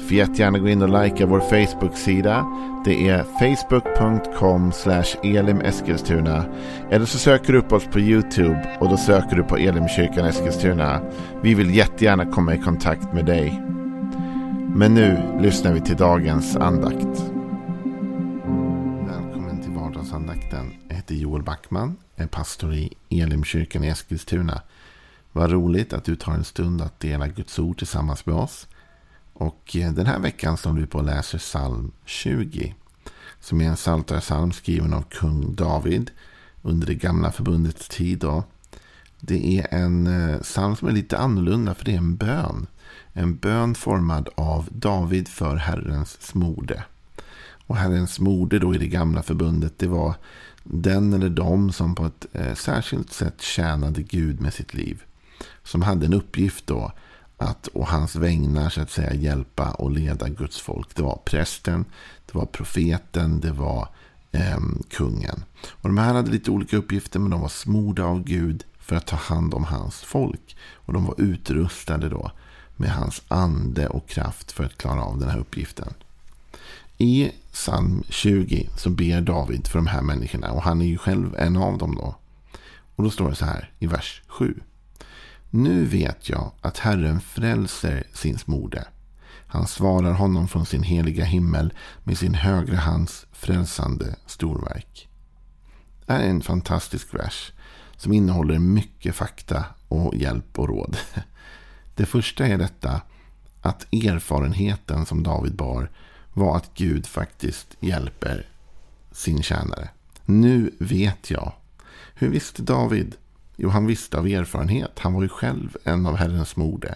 Får jättegärna gå in och likea vår Facebook-sida. Det är facebook.com elimeskilstuna. Eller så söker du upp oss på YouTube och då söker du på Elimkyrkan Eskilstuna. Vi vill jättegärna komma i kontakt med dig. Men nu lyssnar vi till dagens andakt. Välkommen till vardagsandakten. Jag heter Joel Backman, är pastor i Elimkyrkan i Eskilstuna. Vad roligt att du tar en stund att dela Guds ord tillsammans med oss. Och eh, den här veckan står vi på och läser psalm 20. Som är en psaltarpsalm skriven av kung David under det gamla förbundets tid. Då. Det är en eh, psalm som är lite annorlunda för det är en bön. En bön formad av David för Herrens smorde. Och Herrens smorde då i det gamla förbundet det var den eller de som på ett eh, särskilt sätt tjänade Gud med sitt liv. Som hade en uppgift då att och hans vägnar så att säga hjälpa och leda Guds folk. Det var prästen, det var profeten, det var eh, kungen. Och de här hade lite olika uppgifter men de var smorda av Gud för att ta hand om hans folk. Och de var utrustade då med hans ande och kraft för att klara av den här uppgiften. I psalm 20 så ber David för de här människorna och han är ju själv en av dem då. Och då står det så här i vers 7. Nu vet jag att Herren frälser sin smorde. Han svarar honom från sin heliga himmel med sin högra hands frälsande storverk. Det här är en fantastisk vers som innehåller mycket fakta och hjälp och råd. Det första är detta att erfarenheten som David bar var att Gud faktiskt hjälper sin tjänare. Nu vet jag. Hur visste David? Jo, han visste av erfarenhet. Han var ju själv en av Herrens mode.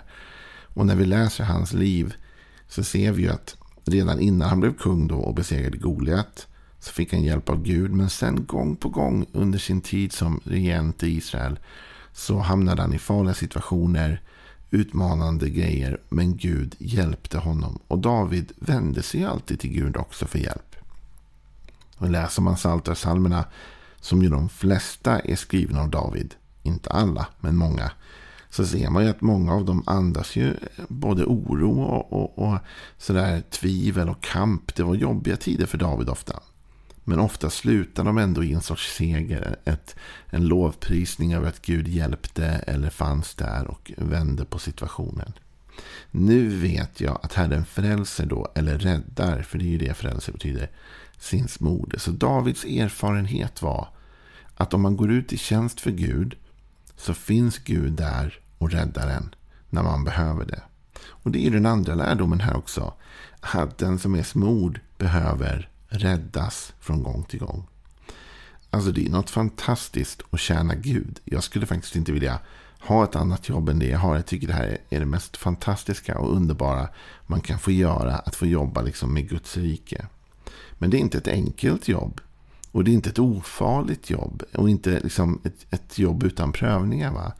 Och när vi läser hans liv så ser vi ju att redan innan han blev kung då och besegrade Goliat så fick han hjälp av Gud. Men sen gång på gång under sin tid som regent i Israel så hamnade han i farliga situationer, utmanande grejer. Men Gud hjälpte honom. Och David vände sig alltid till Gud också för hjälp. Och läser man Psaltarpsalmerna som ju de flesta är skrivna av David inte alla, men många, så ser man ju att många av dem andas ju både oro och, och, och sådär tvivel och kamp. Det var jobbiga tider för David ofta. Men ofta slutar de ändå i en sorts seger. Ett, en lovprisning över att Gud hjälpte eller fanns där och vände på situationen. Nu vet jag att Herren frälser då, eller räddar, för det är ju det frälser betyder, sin smorde. Så Davids erfarenhet var att om man går ut i tjänst för Gud så finns Gud där och räddar en när man behöver det. Och det är den andra lärdomen här också. Att den som är smord behöver räddas från gång till gång. Alltså det är något fantastiskt att tjäna Gud. Jag skulle faktiskt inte vilja ha ett annat jobb än det jag har. Jag tycker det här är det mest fantastiska och underbara man kan få göra. Att få jobba liksom med Guds rike. Men det är inte ett enkelt jobb. Och det är inte ett ofarligt jobb. Och inte liksom ett, ett jobb utan prövningar. Va?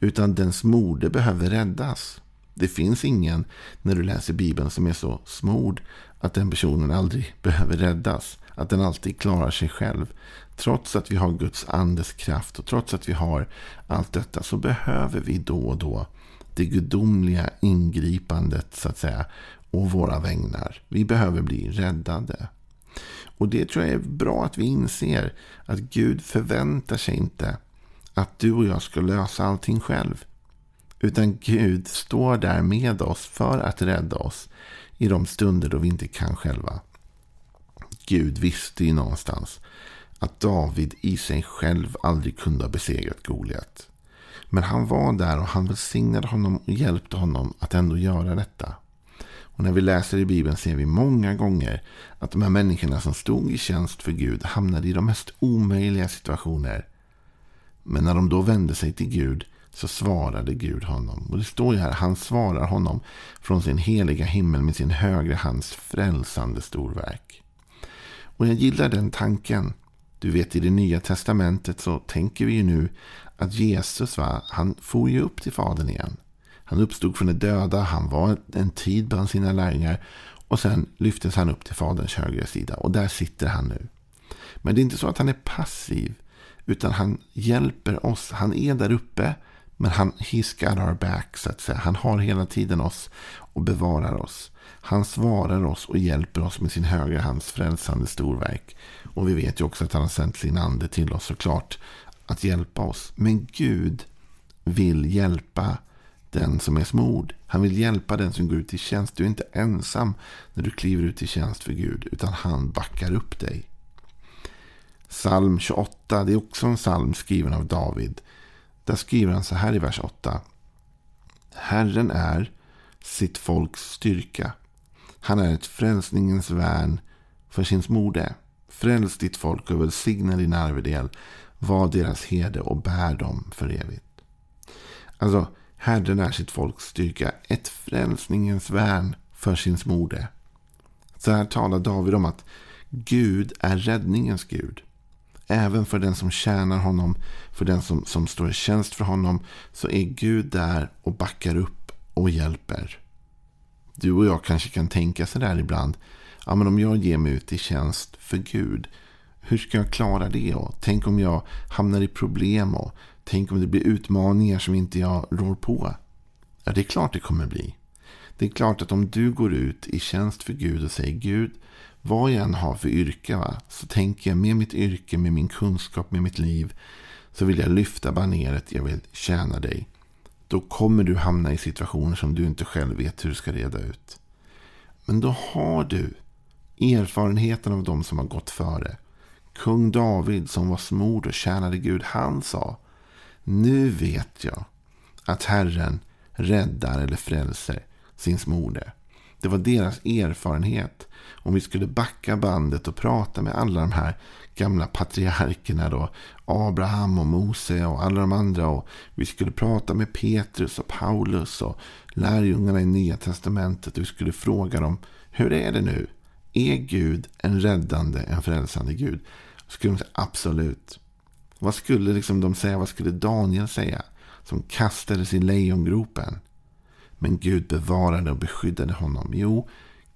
Utan dens mode behöver räddas. Det finns ingen, när du läser Bibeln, som är så smord att den personen aldrig behöver räddas. Att den alltid klarar sig själv. Trots att vi har Guds andes kraft och trots att vi har allt detta så behöver vi då och då det gudomliga ingripandet så att säga och våra vägnar. Vi behöver bli räddade. Och det tror jag är bra att vi inser. Att Gud förväntar sig inte att du och jag ska lösa allting själv. Utan Gud står där med oss för att rädda oss i de stunder då vi inte kan själva. Gud visste ju någonstans att David i sig själv aldrig kunde ha besegrat Goliat. Men han var där och han välsignade honom och hjälpte honom att ändå göra detta. Och när vi läser i Bibeln ser vi många gånger att de här människorna som stod i tjänst för Gud hamnade i de mest omöjliga situationer. Men när de då vände sig till Gud så svarade Gud honom. Och det står ju här, han svarar honom från sin heliga himmel med sin högra hands frälsande storverk. Och jag gillar den tanken. Du vet i det nya testamentet så tänker vi ju nu att Jesus va, han får ju upp till Fadern igen. Han uppstod från de döda, han var en tid bland sina lärjungar och sen lyftes han upp till Faderns högra sida och där sitter han nu. Men det är inte så att han är passiv utan han hjälper oss. Han är där uppe men han, he's got our back så att säga. Han har hela tiden oss och bevarar oss. Han svarar oss och hjälper oss med sin högra hands frälsande storverk. Och vi vet ju också att han har sänt sin ande till oss såklart. Att hjälpa oss. Men Gud vill hjälpa den som är smord. Han vill hjälpa den som går ut i tjänst. Du är inte ensam när du kliver ut i tjänst för Gud. Utan han backar upp dig. Psalm 28, det är också en psalm skriven av David. Där skriver han så här i vers 8. Herren är sitt folks styrka. Han är ett frälsningens värn för sin smorde. Fräls ditt folk och välsigna din arvedel. Var deras herde och bär dem för evigt. Alltså, Herren är sitt folks styrka. Ett frälsningens värn för sin smorde. Så här talar David om att Gud är räddningens Gud. Även för den som tjänar honom, för den som, som står i tjänst för honom, så är Gud där och backar upp och hjälper. Du och jag kanske kan tänka sådär ibland. Ja, men om jag ger mig ut i tjänst för Gud, hur ska jag klara det? Och tänk om jag hamnar i problem och tänk om det blir utmaningar som inte jag rår på. Ja, det är klart det kommer bli. Det är klart att om du går ut i tjänst för Gud och säger Gud, vad jag än har för yrke, va, så tänker jag med mitt yrke, med min kunskap, med mitt liv, så vill jag lyfta baneret, jag vill tjäna dig. Då kommer du hamna i situationer som du inte själv vet hur du ska reda ut. Men då har du erfarenheten av de som har gått före. Kung David som var smord och tjänade Gud, han sa Nu vet jag att Herren räddar eller frälser sin smorde. Det var deras erfarenhet. Om vi skulle backa bandet och prata med alla de här gamla patriarkerna då. Abraham och Mose och alla de andra. Och vi skulle prata med Petrus och Paulus och lärjungarna i Nya Testamentet. Och vi skulle fråga dem. Hur är det nu? Är Gud en räddande, en frälsande Gud? Skulle de säga absolut. Vad skulle liksom de säga? Vad skulle Daniel säga? Som kastades i lejongropen. Men Gud bevarade och beskyddade honom. Jo,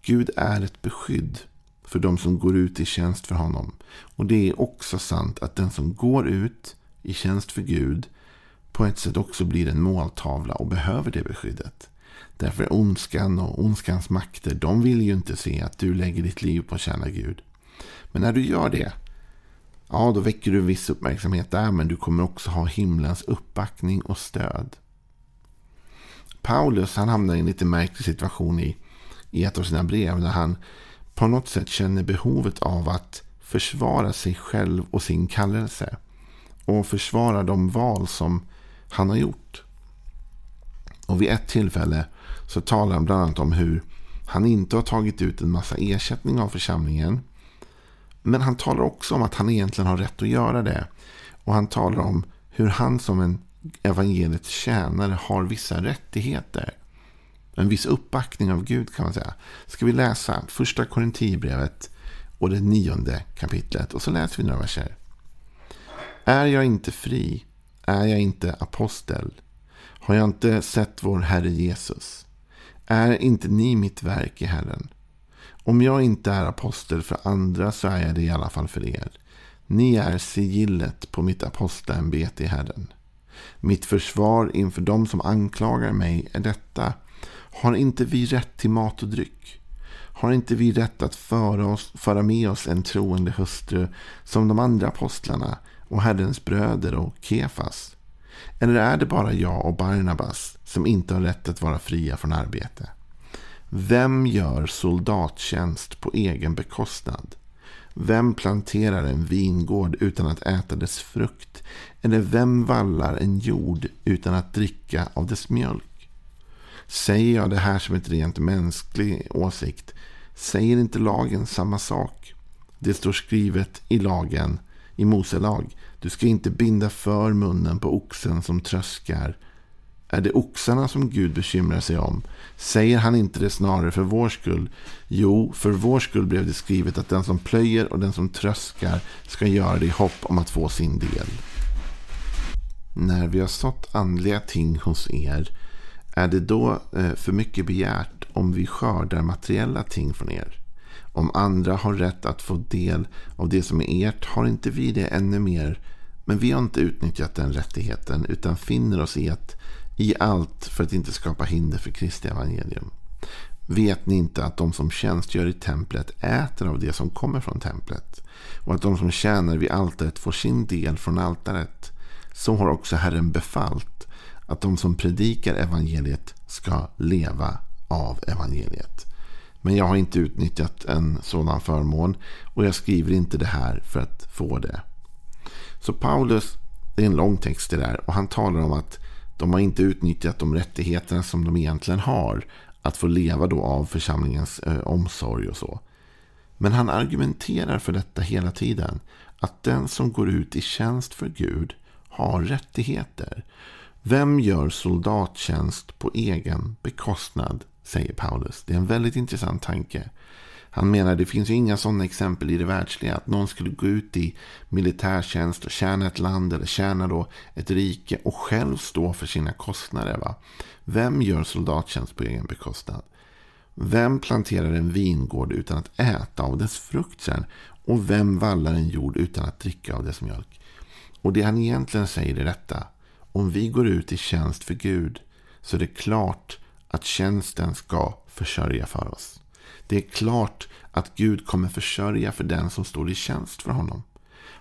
Gud är ett beskydd för de som går ut i tjänst för honom. Och det är också sant att den som går ut i tjänst för Gud på ett sätt också blir en måltavla och behöver det beskyddet. Därför är ondskan och ondskans makter, de vill ju inte se att du lägger ditt liv på att tjäna Gud. Men när du gör det, ja då väcker du viss uppmärksamhet där, men du kommer också ha himlens uppbackning och stöd. Paulus han hamnar i en lite märklig situation i, i ett av sina brev, där han på något sätt känner behovet av att försvara sig själv och sin kallelse. Och försvara de val som han har gjort. Och vid ett tillfälle så talar han bland annat om hur han inte har tagit ut en massa ersättning av församlingen. Men han talar också om att han egentligen har rätt att göra det. Och han talar om hur han som en evangeliets tjänare har vissa rättigheter. En viss uppbackning av Gud kan man säga. Ska vi läsa första Korintierbrevet och det nionde kapitlet. Och så läser vi några verser. Är jag inte fri? Är jag inte apostel? Har jag inte sett vår Herre Jesus? Är inte ni mitt verk i Herren? Om jag inte är apostel för andra så är jag det i alla fall för er. Ni är sigillet på mitt apostelämbete i Herren. Mitt försvar inför dem som anklagar mig är detta. Har inte vi rätt till mat och dryck? Har inte vi rätt att föra, oss, föra med oss en troende hustru som de andra apostlarna och Herrens bröder och Kefas? Eller är det bara jag och Barnabas som inte har rätt att vara fria från arbete? Vem gör soldattjänst på egen bekostnad? Vem planterar en vingård utan att äta dess frukt? Eller vem vallar en jord utan att dricka av dess mjölk? Säger jag det här som ett rent mänsklig åsikt säger inte lagen samma sak. Det står skrivet i lagen, i Mose lag. Du ska inte binda för munnen på oxen som tröskar är det oxarna som Gud bekymrar sig om? Säger han inte det snarare för vår skull? Jo, för vår skull blev det skrivet att den som plöjer och den som tröskar ska göra det i hopp om att få sin del. När vi har sått andliga ting hos er, är det då eh, för mycket begärt om vi skördar materiella ting från er? Om andra har rätt att få del av det som är ert, har inte vi det ännu mer? Men vi har inte utnyttjat den rättigheten, utan finner oss i att i allt för att inte skapa hinder för Kristi evangelium. Vet ni inte att de som tjänstgör i templet äter av det som kommer från templet? Och att de som tjänar vid altaret får sin del från altaret? Så har också Herren befallt att de som predikar evangeliet ska leva av evangeliet. Men jag har inte utnyttjat en sådan förmån och jag skriver inte det här för att få det. Så Paulus, det är en lång text det där och han talar om att de har inte utnyttjat de rättigheterna som de egentligen har. Att få leva då av församlingens eh, omsorg och så. Men han argumenterar för detta hela tiden. Att den som går ut i tjänst för Gud har rättigheter. Vem gör soldattjänst på egen bekostnad? Säger Paulus. Det är en väldigt intressant tanke. Han menar att det finns ju inga sådana exempel i det världsliga. Att någon skulle gå ut i militärtjänst och tjäna ett land eller tjäna då ett rike och själv stå för sina kostnader. Va? Vem gör soldattjänst på egen bekostnad? Vem planterar en vingård utan att äta av dess frukt sen? Och vem vallar en jord utan att dricka av dess mjölk? Och det han egentligen säger är detta. Om vi går ut i tjänst för Gud så är det klart att tjänsten ska försörja för oss. Det är klart att Gud kommer försörja för den som står i tjänst för honom.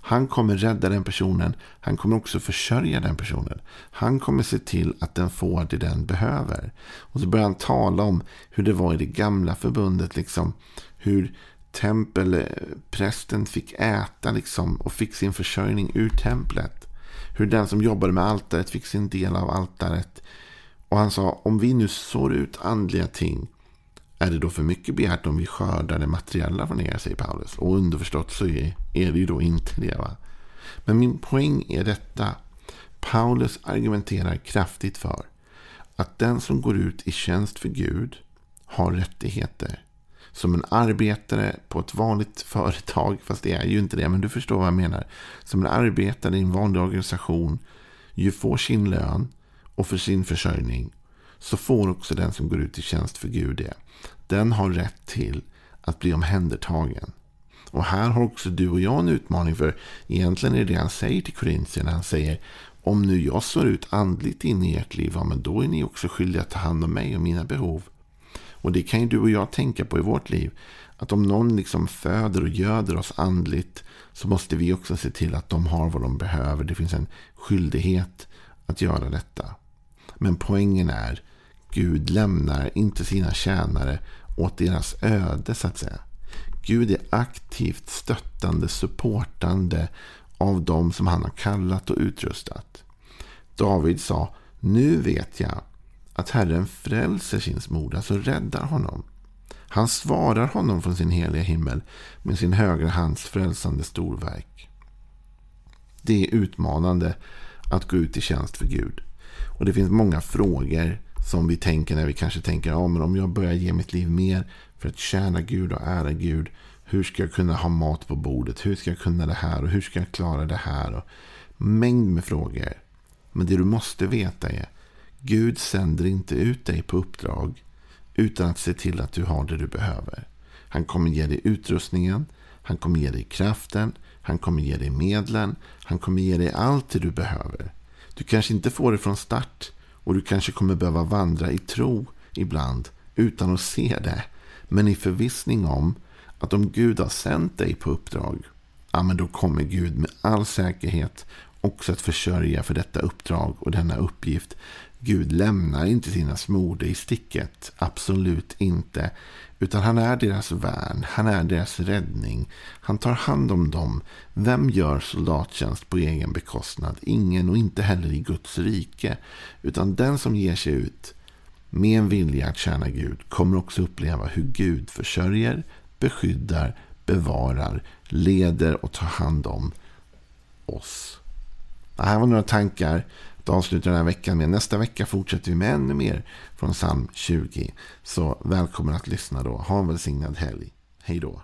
Han kommer rädda den personen. Han kommer också försörja den personen. Han kommer se till att den får det den behöver. Och så börjar han tala om hur det var i det gamla förbundet. Liksom, hur tempelprästen fick äta liksom, och fick sin försörjning ur templet. Hur den som jobbade med altaret fick sin del av altaret. Och han sa, om vi nu sår ut andliga ting är det då för mycket begärt om vi skördar det materiella från er, säger Paulus. Och underförstått så är, är det ju då inte det. Va? Men min poäng är detta. Paulus argumenterar kraftigt för att den som går ut i tjänst för Gud har rättigheter. Som en arbetare på ett vanligt företag, fast det är ju inte det, men du förstår vad jag menar. Som en arbetare i en vanlig organisation ju får sin lön och för sin försörjning så får också den som går ut i tjänst för Gud det. Den har rätt till att bli omhändertagen. Och här har också du och jag en utmaning. För egentligen är det det han säger till korintierna. Han säger om nu jag slår ut andligt in i ert liv. Ja, men då är ni också skyldiga att ta hand om mig och mina behov. Och det kan ju du och jag tänka på i vårt liv. Att om någon liksom föder och göder oss andligt. Så måste vi också se till att de har vad de behöver. Det finns en skyldighet att göra detta. Men poängen är Gud lämnar inte sina tjänare åt deras öde så att säga. Gud är aktivt stöttande, supportande av dem som han har kallat och utrustat. David sa, nu vet jag att Herren frälser sin smord, alltså räddar honom. Han svarar honom från sin heliga himmel med sin högra hands frälsande storverk. Det är utmanande att gå ut i tjänst för Gud. Och det finns många frågor som vi tänker när vi kanske tänker ja, men om jag börjar ge mitt liv mer för att tjäna Gud och ära Gud. Hur ska jag kunna ha mat på bordet? Hur ska jag kunna det här? Och hur ska jag klara det här? Och mängd med frågor. Men det du måste veta är Gud sänder inte ut dig på uppdrag utan att se till att du har det du behöver. Han kommer ge dig utrustningen. Han kommer ge dig kraften. Han kommer ge dig medlen. Han kommer ge dig allt det du behöver. Du kanske inte får det från start. Och du kanske kommer behöva vandra i tro ibland utan att se det. Men i förvissning om att om Gud har sänt dig på uppdrag, ja men då kommer Gud med all säkerhet också att försörja för detta uppdrag och denna uppgift. Gud lämnar inte sina smorde i sticket. Absolut inte. Utan han är deras värn. Han är deras räddning. Han tar hand om dem. Vem gör soldattjänst på egen bekostnad? Ingen och inte heller i Guds rike. Utan den som ger sig ut med en vilja att tjäna Gud kommer också uppleva hur Gud försörjer, beskyddar, bevarar, leder och tar hand om oss. Det här var några tankar att avsluta den här veckan med. Nästa vecka fortsätter vi med ännu mer från psalm 20. Så välkommen att lyssna då. Ha en välsignad helg. Hej då.